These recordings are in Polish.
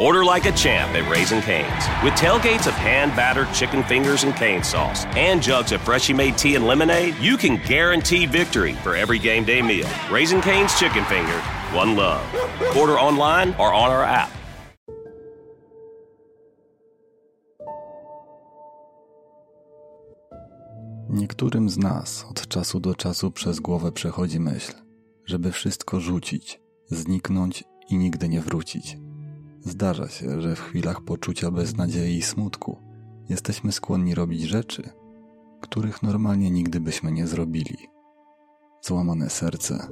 Order like a champ at Raising Cane's. With tailgates of hand battered chicken fingers and cane sauce and jugs of freshly made tea and lemonade, you can guarantee victory for every game day meal. Raising Cane's Chicken Finger, one love. Order online or on our app. Niektórym z nas od czasu do czasu przez głowę przechodzi myśl, żeby wszystko rzucić, zniknąć i nigdy nie wrócić. Zdarza się, że w chwilach poczucia beznadziei i smutku jesteśmy skłonni robić rzeczy, których normalnie nigdy byśmy nie zrobili. Złamane serce,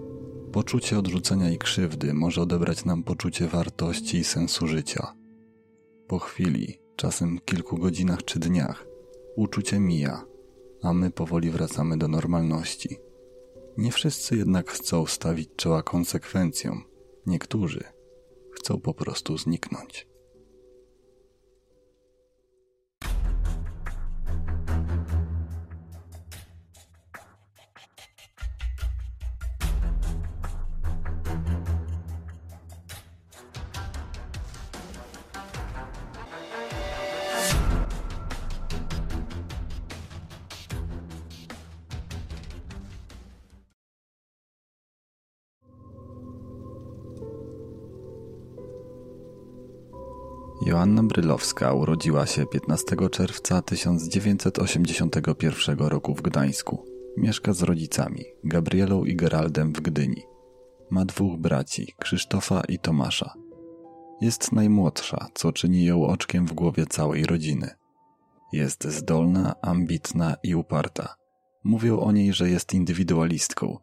poczucie odrzucenia i krzywdy może odebrać nam poczucie wartości i sensu życia. Po chwili, czasem kilku godzinach czy dniach, uczucie mija, a my powoli wracamy do normalności. Nie wszyscy jednak chcą stawić czoła konsekwencjom. Niektórzy chcą po prostu zniknąć. Joanna Brylowska urodziła się 15 czerwca 1981 roku w Gdańsku. Mieszka z rodzicami, Gabrielą i Geraldem w Gdyni. Ma dwóch braci, Krzysztofa i Tomasza. Jest najmłodsza, co czyni ją oczkiem w głowie całej rodziny. Jest zdolna, ambitna i uparta. Mówią o niej, że jest indywidualistką.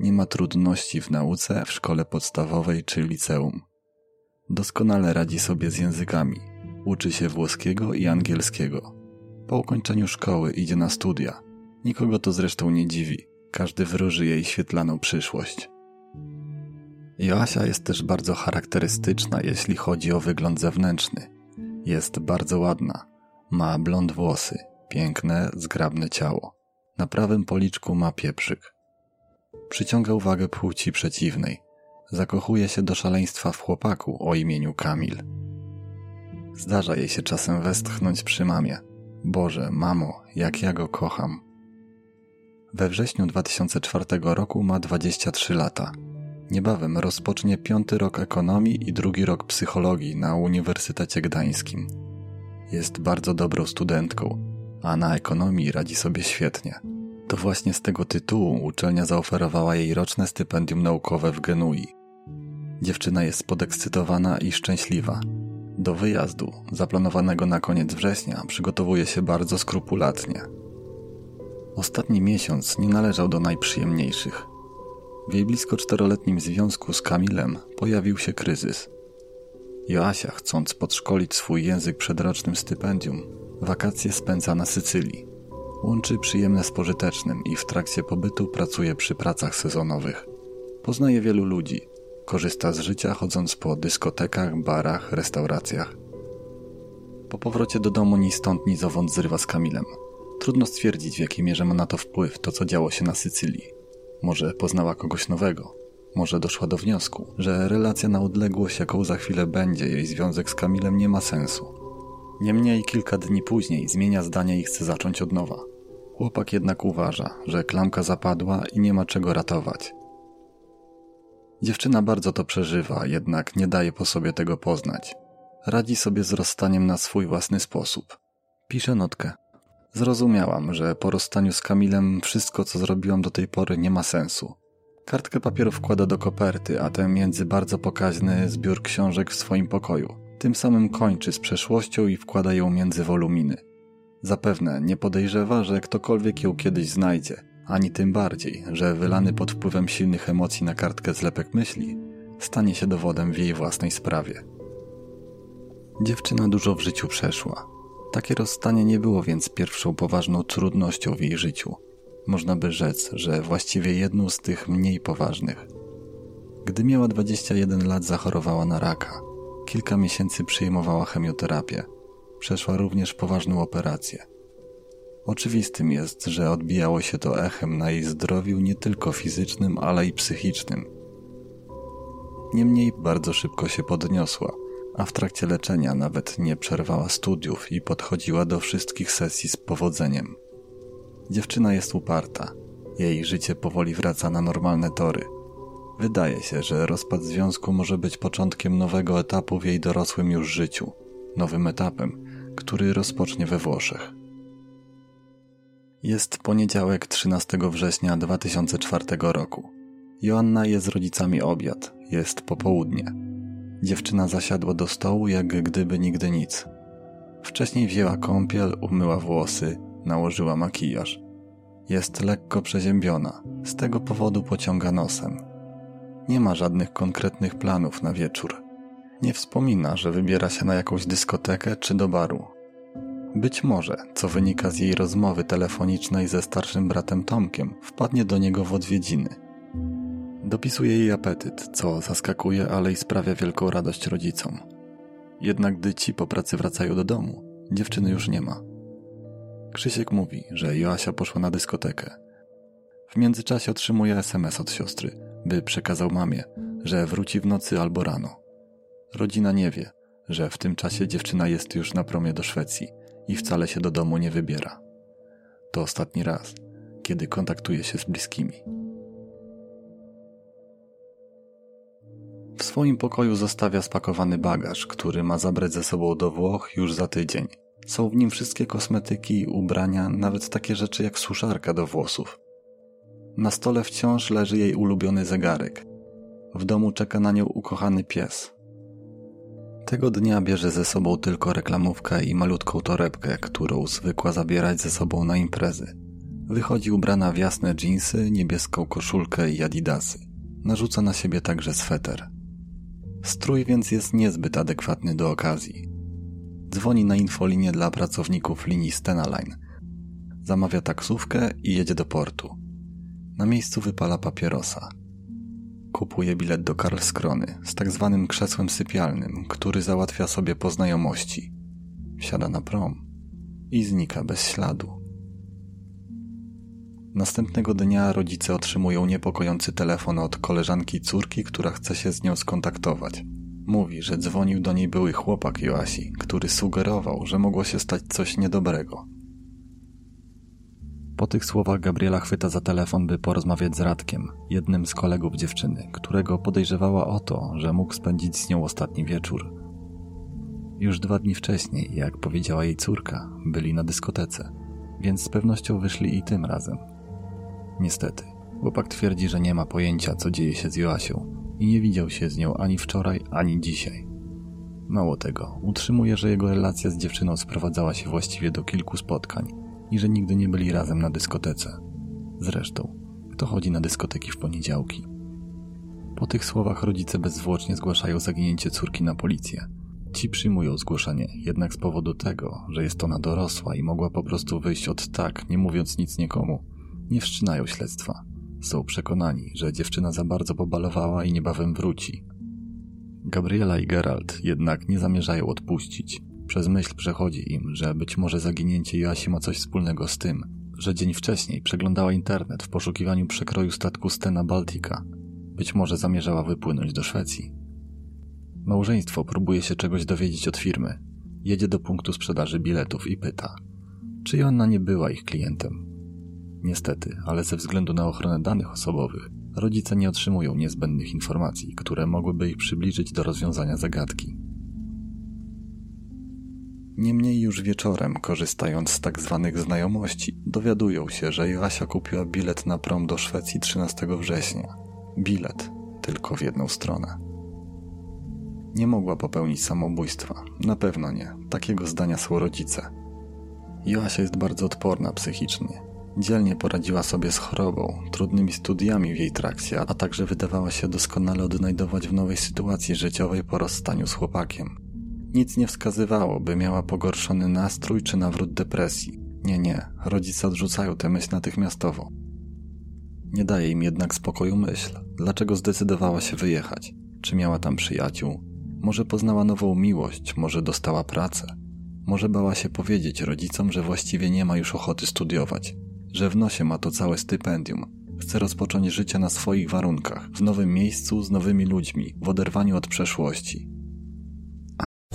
Nie ma trudności w nauce, w szkole podstawowej czy liceum Doskonale radzi sobie z językami. Uczy się włoskiego i angielskiego. Po ukończeniu szkoły idzie na studia. Nikogo to zresztą nie dziwi. Każdy wróży jej świetlaną przyszłość. Joasia jest też bardzo charakterystyczna, jeśli chodzi o wygląd zewnętrzny. Jest bardzo ładna. Ma blond włosy, piękne, zgrabne ciało. Na prawym policzku ma pieprzyk. Przyciąga uwagę płci przeciwnej zakochuje się do szaleństwa w chłopaku o imieniu Kamil. Zdarza jej się czasem westchnąć przy mamie. Boże, mamo, jak ja go kocham. We wrześniu 2004 roku ma 23 lata. Niebawem rozpocznie piąty rok ekonomii i drugi rok psychologii na Uniwersytecie Gdańskim. Jest bardzo dobrą studentką, a na ekonomii radzi sobie świetnie. To właśnie z tego tytułu uczelnia zaoferowała jej roczne stypendium naukowe w Genui. Dziewczyna jest podekscytowana i szczęśliwa. Do wyjazdu, zaplanowanego na koniec września, przygotowuje się bardzo skrupulatnie. Ostatni miesiąc nie należał do najprzyjemniejszych. W jej blisko czteroletnim związku z Kamilem pojawił się kryzys. Joasia, chcąc podszkolić swój język przed rocznym stypendium, wakacje spędza na Sycylii. Łączy przyjemne z pożytecznym i w trakcie pobytu pracuje przy pracach sezonowych. Poznaje wielu ludzi, korzysta z życia chodząc po dyskotekach, barach, restauracjach. Po powrocie do domu ni stąd ni zowąd zrywa z Kamilem. Trudno stwierdzić, w jakiej mierze ma na to wpływ to, co działo się na Sycylii. Może poznała kogoś nowego. Może doszła do wniosku, że relacja na odległość, jaką za chwilę będzie, jej związek z Kamilem nie ma sensu. Niemniej kilka dni później zmienia zdanie i chce zacząć od nowa. Chłopak jednak uważa, że klamka zapadła i nie ma czego ratować. Dziewczyna bardzo to przeżywa, jednak nie daje po sobie tego poznać. Radzi sobie z rozstaniem na swój własny sposób. Pisze notkę. Zrozumiałam, że po rozstaniu z Kamilem wszystko, co zrobiłam do tej pory, nie ma sensu. Kartkę papieru wkłada do koperty, a ten między bardzo pokaźny zbiór książek w swoim pokoju. Tym samym kończy z przeszłością i wkłada ją między woluminy. Zapewne nie podejrzewa, że ktokolwiek ją kiedyś znajdzie, ani tym bardziej, że wylany pod wpływem silnych emocji na kartkę zlepek myśli stanie się dowodem w jej własnej sprawie. Dziewczyna dużo w życiu przeszła. Takie rozstanie nie było więc pierwszą poważną trudnością w jej życiu. Można by rzec, że właściwie jedną z tych mniej poważnych. Gdy miała 21 lat, zachorowała na raka. Kilka miesięcy przyjmowała chemioterapię. Przeszła również poważną operację. Oczywistym jest, że odbijało się to echem na jej zdrowiu nie tylko fizycznym, ale i psychicznym. Niemniej bardzo szybko się podniosła, a w trakcie leczenia nawet nie przerwała studiów i podchodziła do wszystkich sesji z powodzeniem. Dziewczyna jest uparta. Jej życie powoli wraca na normalne tory. Wydaje się, że rozpad związku może być początkiem nowego etapu w jej dorosłym już życiu, nowym etapem, który rozpocznie we Włoszech. Jest poniedziałek 13 września 2004 roku. Joanna je z rodzicami obiad, jest popołudnie. Dziewczyna zasiadła do stołu, jak gdyby nigdy nic. Wcześniej wzięła kąpiel, umyła włosy, nałożyła makijaż. Jest lekko przeziębiona, z tego powodu pociąga nosem. Nie ma żadnych konkretnych planów na wieczór. Nie wspomina, że wybiera się na jakąś dyskotekę czy do baru. Być może, co wynika z jej rozmowy telefonicznej ze starszym bratem Tomkiem, wpadnie do niego w odwiedziny. Dopisuje jej apetyt, co zaskakuje, ale i sprawia wielką radość rodzicom. Jednak gdy ci po pracy wracają do domu, dziewczyny już nie ma. Krzysiek mówi, że Joasia poszła na dyskotekę. W międzyczasie otrzymuje SMS od siostry, by przekazał mamie, że wróci w nocy albo rano. Rodzina nie wie, że w tym czasie dziewczyna jest już na promie do Szwecji i wcale się do domu nie wybiera. To ostatni raz, kiedy kontaktuje się z bliskimi. W swoim pokoju zostawia spakowany bagaż, który ma zabrać ze sobą do Włoch już za tydzień. Są w nim wszystkie kosmetyki, ubrania, nawet takie rzeczy jak suszarka do włosów. Na stole wciąż leży jej ulubiony zegarek. W domu czeka na nią ukochany pies. Tego dnia bierze ze sobą tylko reklamówkę i malutką torebkę, którą zwykła zabierać ze sobą na imprezy. Wychodzi ubrana w jasne dżinsy, niebieską koszulkę i adidasy. Narzuca na siebie także sweter. Strój więc jest niezbyt adekwatny do okazji. Dzwoni na infolinię dla pracowników linii Stena Line. Zamawia taksówkę i jedzie do portu. Na miejscu wypala papierosa. Kupuje bilet do Karlskrony z tak zwanym krzesłem sypialnym, który załatwia sobie po znajomości. Wsiada na prom i znika bez śladu. Następnego dnia rodzice otrzymują niepokojący telefon od koleżanki córki, która chce się z nią skontaktować. Mówi, że dzwonił do niej były chłopak Joasi, który sugerował, że mogło się stać coś niedobrego. Po tych słowach Gabriela chwyta za telefon, by porozmawiać z Radkiem, jednym z kolegów dziewczyny, którego podejrzewała o to, że mógł spędzić z nią ostatni wieczór. Już dwa dni wcześniej, jak powiedziała jej córka, byli na dyskotece, więc z pewnością wyszli i tym razem. Niestety, chłopak twierdzi, że nie ma pojęcia, co dzieje się z Joasią i nie widział się z nią ani wczoraj, ani dzisiaj. Mało tego, utrzymuje, że jego relacja z dziewczyną sprowadzała się właściwie do kilku spotkań i że nigdy nie byli razem na dyskotece. Zresztą, kto chodzi na dyskoteki w poniedziałki? Po tych słowach rodzice bezzwłocznie zgłaszają zaginięcie córki na policję. Ci przyjmują zgłoszenie, jednak z powodu tego, że jest ona dorosła i mogła po prostu wyjść od tak, nie mówiąc nic nikomu, nie wszczynają śledztwa. Są przekonani, że dziewczyna za bardzo pobalowała i niebawem wróci. Gabriela i Geralt jednak nie zamierzają odpuścić. Przez myśl przechodzi im, że być może zaginięcie Joasi ma coś wspólnego z tym, że dzień wcześniej przeglądała internet w poszukiwaniu przekroju statku Stena Baltica. Być może zamierzała wypłynąć do Szwecji. Małżeństwo próbuje się czegoś dowiedzieć od firmy. Jedzie do punktu sprzedaży biletów i pyta, czy ona nie była ich klientem. Niestety, ale ze względu na ochronę danych osobowych, rodzice nie otrzymują niezbędnych informacji, które mogłyby ich przybliżyć do rozwiązania zagadki. Niemniej już wieczorem, korzystając z tak zwanych znajomości, dowiadują się, że Joasia kupiła bilet na prom do Szwecji 13 września. Bilet tylko w jedną stronę. Nie mogła popełnić samobójstwa. Na pewno nie. Takiego zdania są rodzice. Joasia jest bardzo odporna psychicznie. Dzielnie poradziła sobie z chorobą, trudnymi studiami w jej trakcie, a także wydawała się doskonale odnajdować w nowej sytuacji życiowej po rozstaniu z chłopakiem. Nic nie wskazywało, by miała pogorszony nastrój czy nawrót depresji. Nie, nie, rodzice odrzucają tę myśl natychmiastowo. Nie daje im jednak spokoju myśl, dlaczego zdecydowała się wyjechać. Czy miała tam przyjaciół? Może poznała nową miłość, może dostała pracę. Może bała się powiedzieć rodzicom, że właściwie nie ma już ochoty studiować, że w nosie ma to całe stypendium. Chce rozpocząć życie na swoich warunkach, w nowym miejscu, z nowymi ludźmi, w oderwaniu od przeszłości.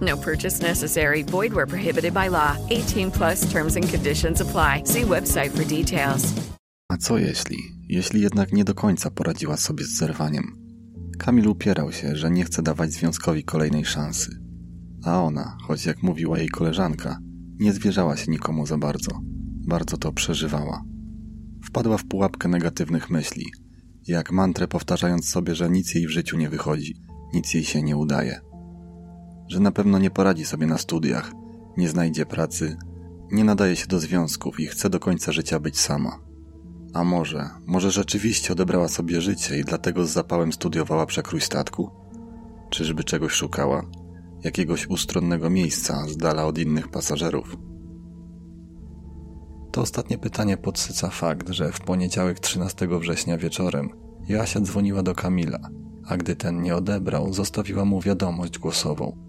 No purchase necessary. Void where prohibited by law. 18 plus terms and conditions apply. See website for details. A co jeśli? Jeśli jednak nie do końca poradziła sobie z zerwaniem? Kamil upierał się, że nie chce dawać związkowi kolejnej szansy. A ona, choć jak mówiła jej koleżanka, nie zwierzała się nikomu za bardzo. Bardzo to przeżywała. Wpadła w pułapkę negatywnych myśli, jak mantrę powtarzając sobie, że nic jej w życiu nie wychodzi, nic jej się nie udaje. Że na pewno nie poradzi sobie na studiach, nie znajdzie pracy, nie nadaje się do związków i chce do końca życia być sama. A może, może rzeczywiście odebrała sobie życie i dlatego z zapałem studiowała przekrój statku? Czyżby czegoś szukała? Jakiegoś ustronnego miejsca z dala od innych pasażerów? To ostatnie pytanie podsyca fakt, że w poniedziałek 13 września wieczorem Joasia dzwoniła do Kamila, a gdy ten nie odebrał, zostawiła mu wiadomość głosową.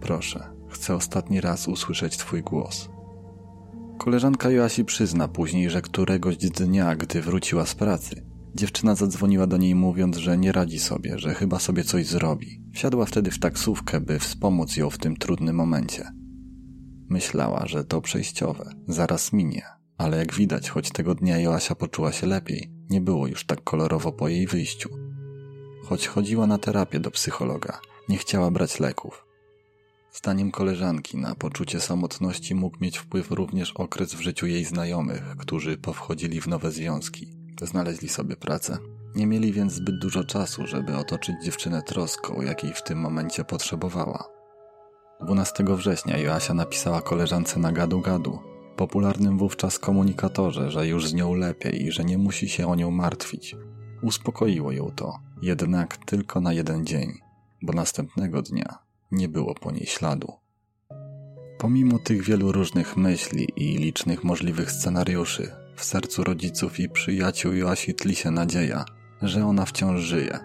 Proszę, chcę ostatni raz usłyszeć twój głos. Koleżanka Joasi przyzna później, że któregoś dnia, gdy wróciła z pracy, dziewczyna zadzwoniła do niej mówiąc, że nie radzi sobie, że chyba sobie coś zrobi. Wsiadła wtedy w taksówkę, by wspomóc ją w tym trudnym momencie. Myślała, że to przejściowe, zaraz minie, ale jak widać, choć tego dnia Joasia poczuła się lepiej, nie było już tak kolorowo po jej wyjściu. Choć chodziła na terapię do psychologa, nie chciała brać leków. Zdaniem koleżanki na poczucie samotności mógł mieć wpływ również okres w życiu jej znajomych, którzy powchodzili w nowe związki. Znaleźli sobie pracę. Nie mieli więc zbyt dużo czasu, żeby otoczyć dziewczynę troską, jakiej w tym momencie potrzebowała. 12 września Joasia napisała koleżance na gadu gadu, popularnym wówczas komunikatorze, że już z nią lepiej i że nie musi się o nią martwić. Uspokoiło ją to, jednak tylko na jeden dzień, bo następnego dnia nie było po niej śladu. Pomimo tych wielu różnych myśli i licznych możliwych scenariuszy, w sercu rodziców i przyjaciół Joasi tli się nadzieja, że ona wciąż żyje.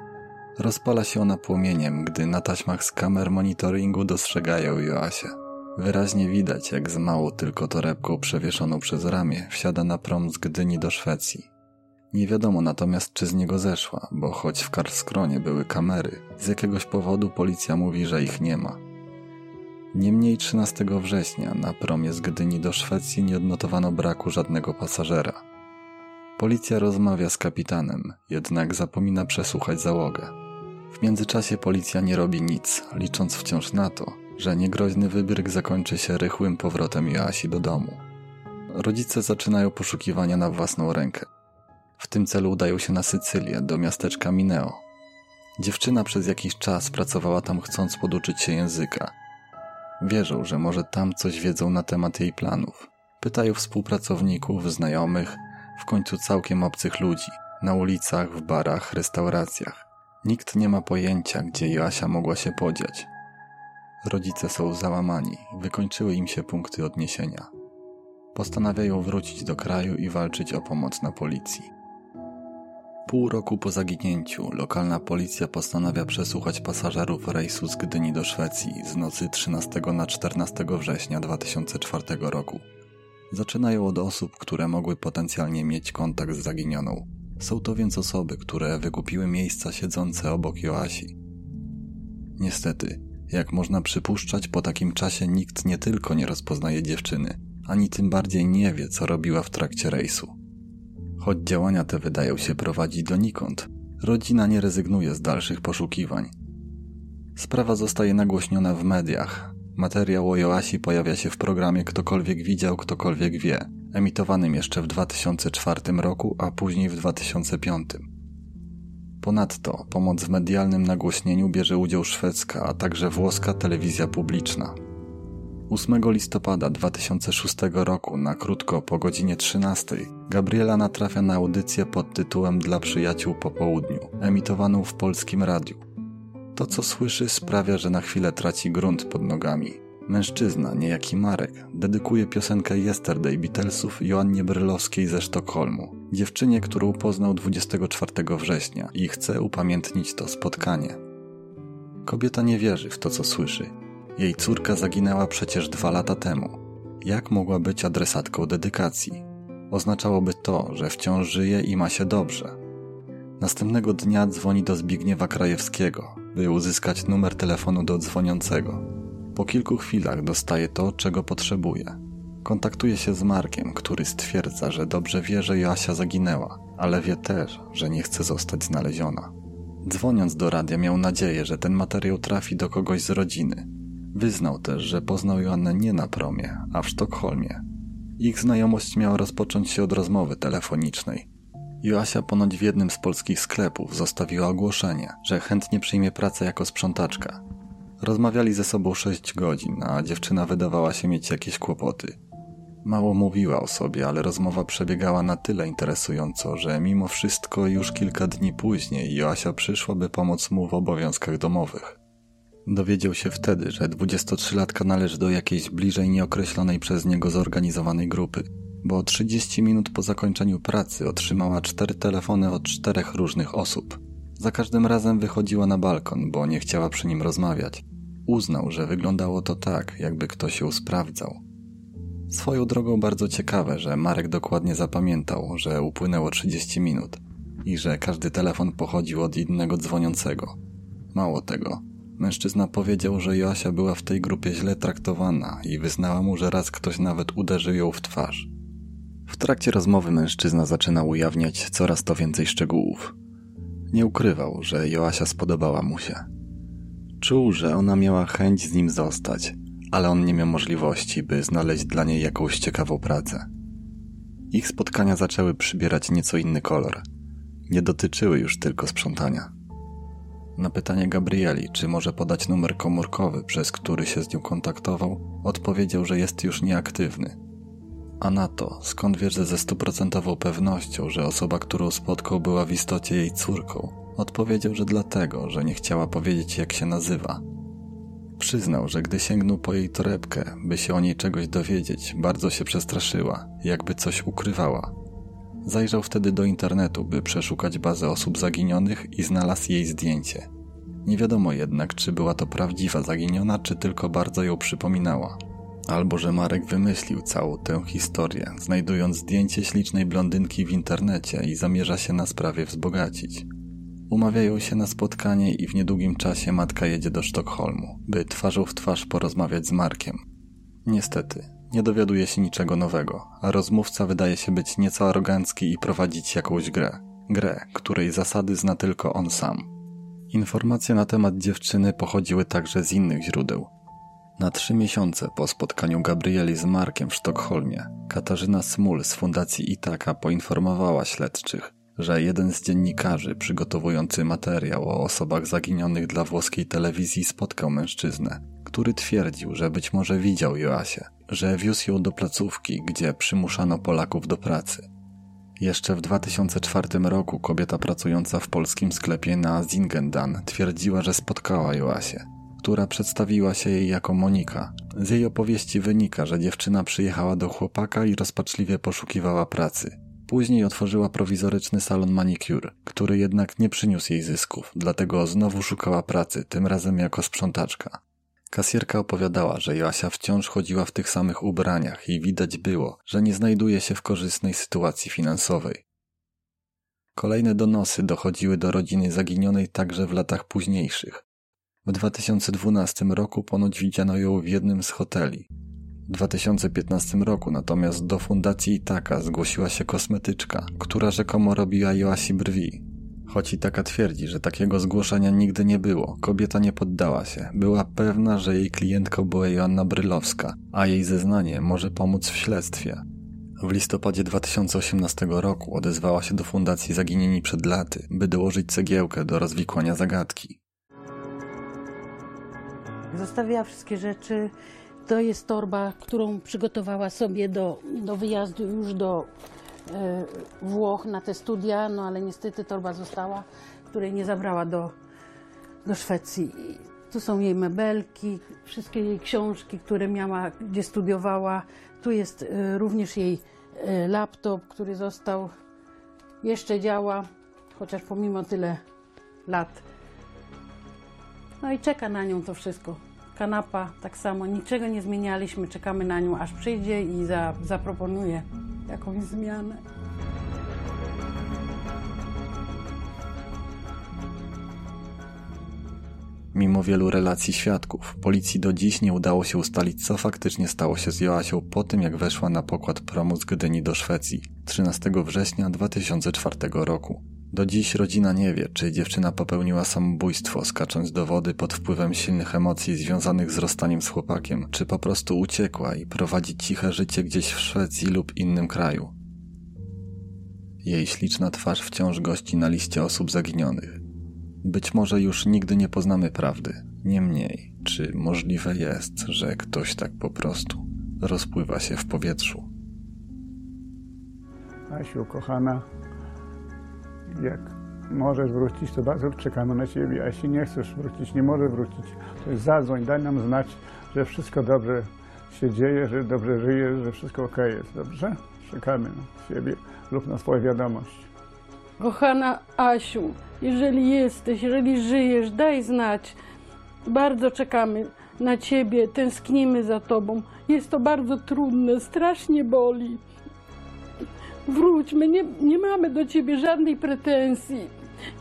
Rozpala się ona płomieniem, gdy na taśmach z kamer monitoringu dostrzegają Joasię. Wyraźnie widać, jak z małą tylko torebką przewieszoną przez ramię wsiada na prom z Gdyni do Szwecji. Nie wiadomo natomiast, czy z niego zeszła, bo choć w Karskronie były kamery, z jakiegoś powodu policja mówi, że ich nie ma. Niemniej 13 września na promie z Gdyni do Szwecji nie odnotowano braku żadnego pasażera. Policja rozmawia z kapitanem, jednak zapomina przesłuchać załogę. W międzyczasie policja nie robi nic, licząc wciąż na to, że niegroźny wybryk zakończy się rychłym powrotem Joasi do domu. Rodzice zaczynają poszukiwania na własną rękę. Tym celu udają się na Sycylię, do miasteczka Mineo. Dziewczyna przez jakiś czas pracowała tam chcąc poduczyć się języka. Wierzą, że może tam coś wiedzą na temat jej planów. Pytają współpracowników, znajomych, w końcu całkiem obcych ludzi, na ulicach, w barach, restauracjach. Nikt nie ma pojęcia, gdzie Joasia mogła się podziać. Rodzice są załamani, wykończyły im się punkty odniesienia. Postanawiają wrócić do kraju i walczyć o pomoc na policji. Pół roku po zaginięciu lokalna policja postanawia przesłuchać pasażerów rejsu z Gdyni do Szwecji z nocy 13 na 14 września 2004 roku. Zaczynają od osób, które mogły potencjalnie mieć kontakt z zaginioną. Są to więc osoby, które wykupiły miejsca siedzące obok Joasi. Niestety, jak można przypuszczać, po takim czasie nikt nie tylko nie rozpoznaje dziewczyny, ani tym bardziej nie wie, co robiła w trakcie rejsu. Choć działania te wydają się prowadzić donikąd, rodzina nie rezygnuje z dalszych poszukiwań. Sprawa zostaje nagłośniona w mediach. Materiał o Joasi pojawia się w programie Ktokolwiek widział, ktokolwiek wie, emitowanym jeszcze w 2004 roku, a później w 2005. Ponadto pomoc w medialnym nagłośnieniu bierze udział szwedzka, a także włoska telewizja publiczna. 8 listopada 2006 roku, na krótko po godzinie 13, Gabriela natrafia na audycję pod tytułem Dla przyjaciół po południu, emitowaną w polskim radiu. To, co słyszy, sprawia, że na chwilę traci grunt pod nogami. Mężczyzna, niejaki Marek, dedykuje piosenkę Yesterday Beatlesów Joannie Brylowskiej ze Sztokholmu, dziewczynie, którą poznał 24 września i chce upamiętnić to spotkanie. Kobieta nie wierzy w to, co słyszy. Jej córka zaginęła przecież dwa lata temu. Jak mogła być adresatką dedykacji? Oznaczałoby to, że wciąż żyje i ma się dobrze. Następnego dnia dzwoni do Zbigniewa Krajewskiego, by uzyskać numer telefonu do dzwoniącego. Po kilku chwilach dostaje to, czego potrzebuje. Kontaktuje się z Markiem, który stwierdza, że dobrze wie, że Joasia zaginęła, ale wie też, że nie chce zostać znaleziona. Dzwoniąc do radia miał nadzieję, że ten materiał trafi do kogoś z rodziny. Wyznał też, że poznał Joannę nie na promie, a w Sztokholmie. Ich znajomość miała rozpocząć się od rozmowy telefonicznej. Joasia ponoć w jednym z polskich sklepów zostawiła ogłoszenie, że chętnie przyjmie pracę jako sprzątaczka. Rozmawiali ze sobą sześć godzin, a dziewczyna wydawała się mieć jakieś kłopoty. Mało mówiła o sobie, ale rozmowa przebiegała na tyle interesująco, że mimo wszystko już kilka dni później Joasia przyszła, by pomóc mu w obowiązkach domowych. Dowiedział się wtedy, że 23-latka należy do jakiejś bliżej nieokreślonej przez niego zorganizowanej grupy, bo 30 minut po zakończeniu pracy otrzymała cztery telefony od czterech różnych osób. Za każdym razem wychodziła na balkon, bo nie chciała przy nim rozmawiać. Uznał, że wyglądało to tak, jakby ktoś ją sprawdzał. Swoją drogą bardzo ciekawe, że Marek dokładnie zapamiętał, że upłynęło 30 minut i że każdy telefon pochodził od innego dzwoniącego. Mało tego, mężczyzna powiedział, że Joasia była w tej grupie źle traktowana i wyznała mu, że raz ktoś nawet uderzył ją w twarz. W trakcie rozmowy mężczyzna zaczynał ujawniać coraz to więcej szczegółów. Nie ukrywał, że Joasia spodobała mu się. Czuł, że ona miała chęć z nim zostać, ale on nie miał możliwości, by znaleźć dla niej jakąś ciekawą pracę. Ich spotkania zaczęły przybierać nieco inny kolor. Nie dotyczyły już tylko sprzątania. Na pytanie Gabrieli, czy może podać numer komórkowy, przez który się z nią kontaktował, odpowiedział, że jest już nieaktywny. A na to, skąd wierzy ze stuprocentową pewnością, że osoba, którą spotkał, była w istocie jej córką, Odpowiedział, że dlatego, że nie chciała powiedzieć, jak się nazywa. Przyznał, że gdy sięgnął po jej torebkę, by się o niej czegoś dowiedzieć, bardzo się przestraszyła, jakby coś ukrywała. Zajrzał wtedy do internetu, by przeszukać bazę osób zaginionych i znalazł jej zdjęcie. Nie wiadomo jednak, czy była to prawdziwa zaginiona, czy tylko bardzo ją przypominała. Albo że Marek wymyślił całą tę historię, znajdując zdjęcie ślicznej blondynki w internecie i zamierza się na sprawie wzbogacić. Umawiają się na spotkanie i w niedługim czasie matka jedzie do Sztokholmu, by twarzą w twarz porozmawiać z Markiem. Niestety, nie dowiaduje się niczego nowego, a rozmówca wydaje się być nieco arogancki i prowadzić jakąś grę. Grę, której zasady zna tylko on sam. Informacje na temat dziewczyny pochodziły także z innych źródeł. Na trzy miesiące po spotkaniu Gabrieli z Markiem w Sztokholmie, Katarzyna Smul z Fundacji Itaka poinformowała śledczych, że jeden z dziennikarzy przygotowujący materiał o osobach zaginionych dla włoskiej telewizji spotkał mężczyznę, który twierdził, że być może widział Joasię, że wiózł ją do placówki, gdzie przymuszano Polaków do pracy. Jeszcze w 2004 roku kobieta pracująca w polskim sklepie na Zingendan twierdziła, że spotkała Joasię, która przedstawiła się jej jako Monika. Z jej opowieści wynika, że dziewczyna przyjechała do chłopaka i rozpaczliwie poszukiwała pracy. Później otworzyła prowizoryczny salon manicure, który jednak nie przyniósł jej zysków, dlatego znowu szukała pracy, tym razem jako sprzątaczka. Kasjerka opowiadała, że Joasia wciąż chodziła w tych samych ubraniach i widać było, że nie znajduje się w korzystnej sytuacji finansowej. Kolejne donosy dochodziły do rodziny zaginionej także w latach późniejszych. W 2012 roku ponoć widziano ją w jednym z hoteli. W 2015 roku natomiast do fundacji Itaka zgłosiła się kosmetyczka, która rzekomo robiła Joasi brwi. Choć Itaka twierdzi, że takiego zgłoszenia nigdy nie było, kobieta nie poddała się. Była pewna, że jej klientką była Joanna Brylowska, a jej zeznanie może pomóc w śledztwie. W listopadzie 2018 roku odezwała się do Fundacji Zaginieni przed laty, by dołożyć cegiełkę do rozwikłania zagadki. Zostawiła wszystkie rzeczy, to jest torba, którą przygotowała sobie do, do wyjazdu już do Włoch na te studia, no ale niestety torba została, której nie zabrała do, do Szwecji. Tu są jej mebelki, wszystkie jej książki, które miała, gdzie studiowała. Tu jest y, również jej y, laptop, który został, jeszcze działa, chociaż pomimo tyle lat. No i czeka na nią to wszystko. Kanapa tak samo, niczego nie zmienialiśmy, czekamy na nią, aż przyjdzie i za, zaproponuje jakąś zmianę. Mimo wielu relacji świadków, policji do dziś nie udało się ustalić, co faktycznie stało się z Joasią po tym, jak weszła na pokład promu z Gdyni do Szwecji 13 września 2004 roku. Do dziś rodzina nie wie, czy dziewczyna popełniła samobójstwo, skacząc do wody pod wpływem silnych emocji związanych z rozstaniem z chłopakiem, czy po prostu uciekła i prowadzi ciche życie gdzieś w Szwecji lub innym kraju. Jej śliczna twarz wciąż gości na liście osób zaginionych. Być może już nigdy nie poznamy prawdy. Niemniej, czy możliwe jest, że ktoś tak po prostu rozpływa się w powietrzu? Asiu, kochana, jak możesz wrócić, to czekamy na Ciebie. A jeśli nie chcesz wrócić, nie możesz wrócić, to zadzwoń, daj nam znać, że wszystko dobrze się dzieje, że dobrze żyjesz, że wszystko ok jest, dobrze? Czekamy na Ciebie lub na Twoją wiadomość. Kochana Asiu, jeżeli jesteś, jeżeli żyjesz, daj znać. Bardzo czekamy na Ciebie, tęsknimy za Tobą. Jest to bardzo trudne, strasznie boli. Wróć, my nie, nie mamy do Ciebie żadnej pretensji,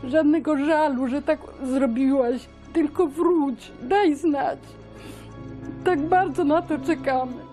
żadnego żalu, że tak zrobiłaś. Tylko wróć, daj znać. Tak bardzo na to czekamy.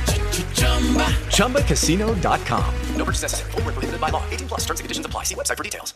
ChumbaCasino.com. No purchase necessary. Where prohibited by law. 18 plus terms and conditions apply. See website for details.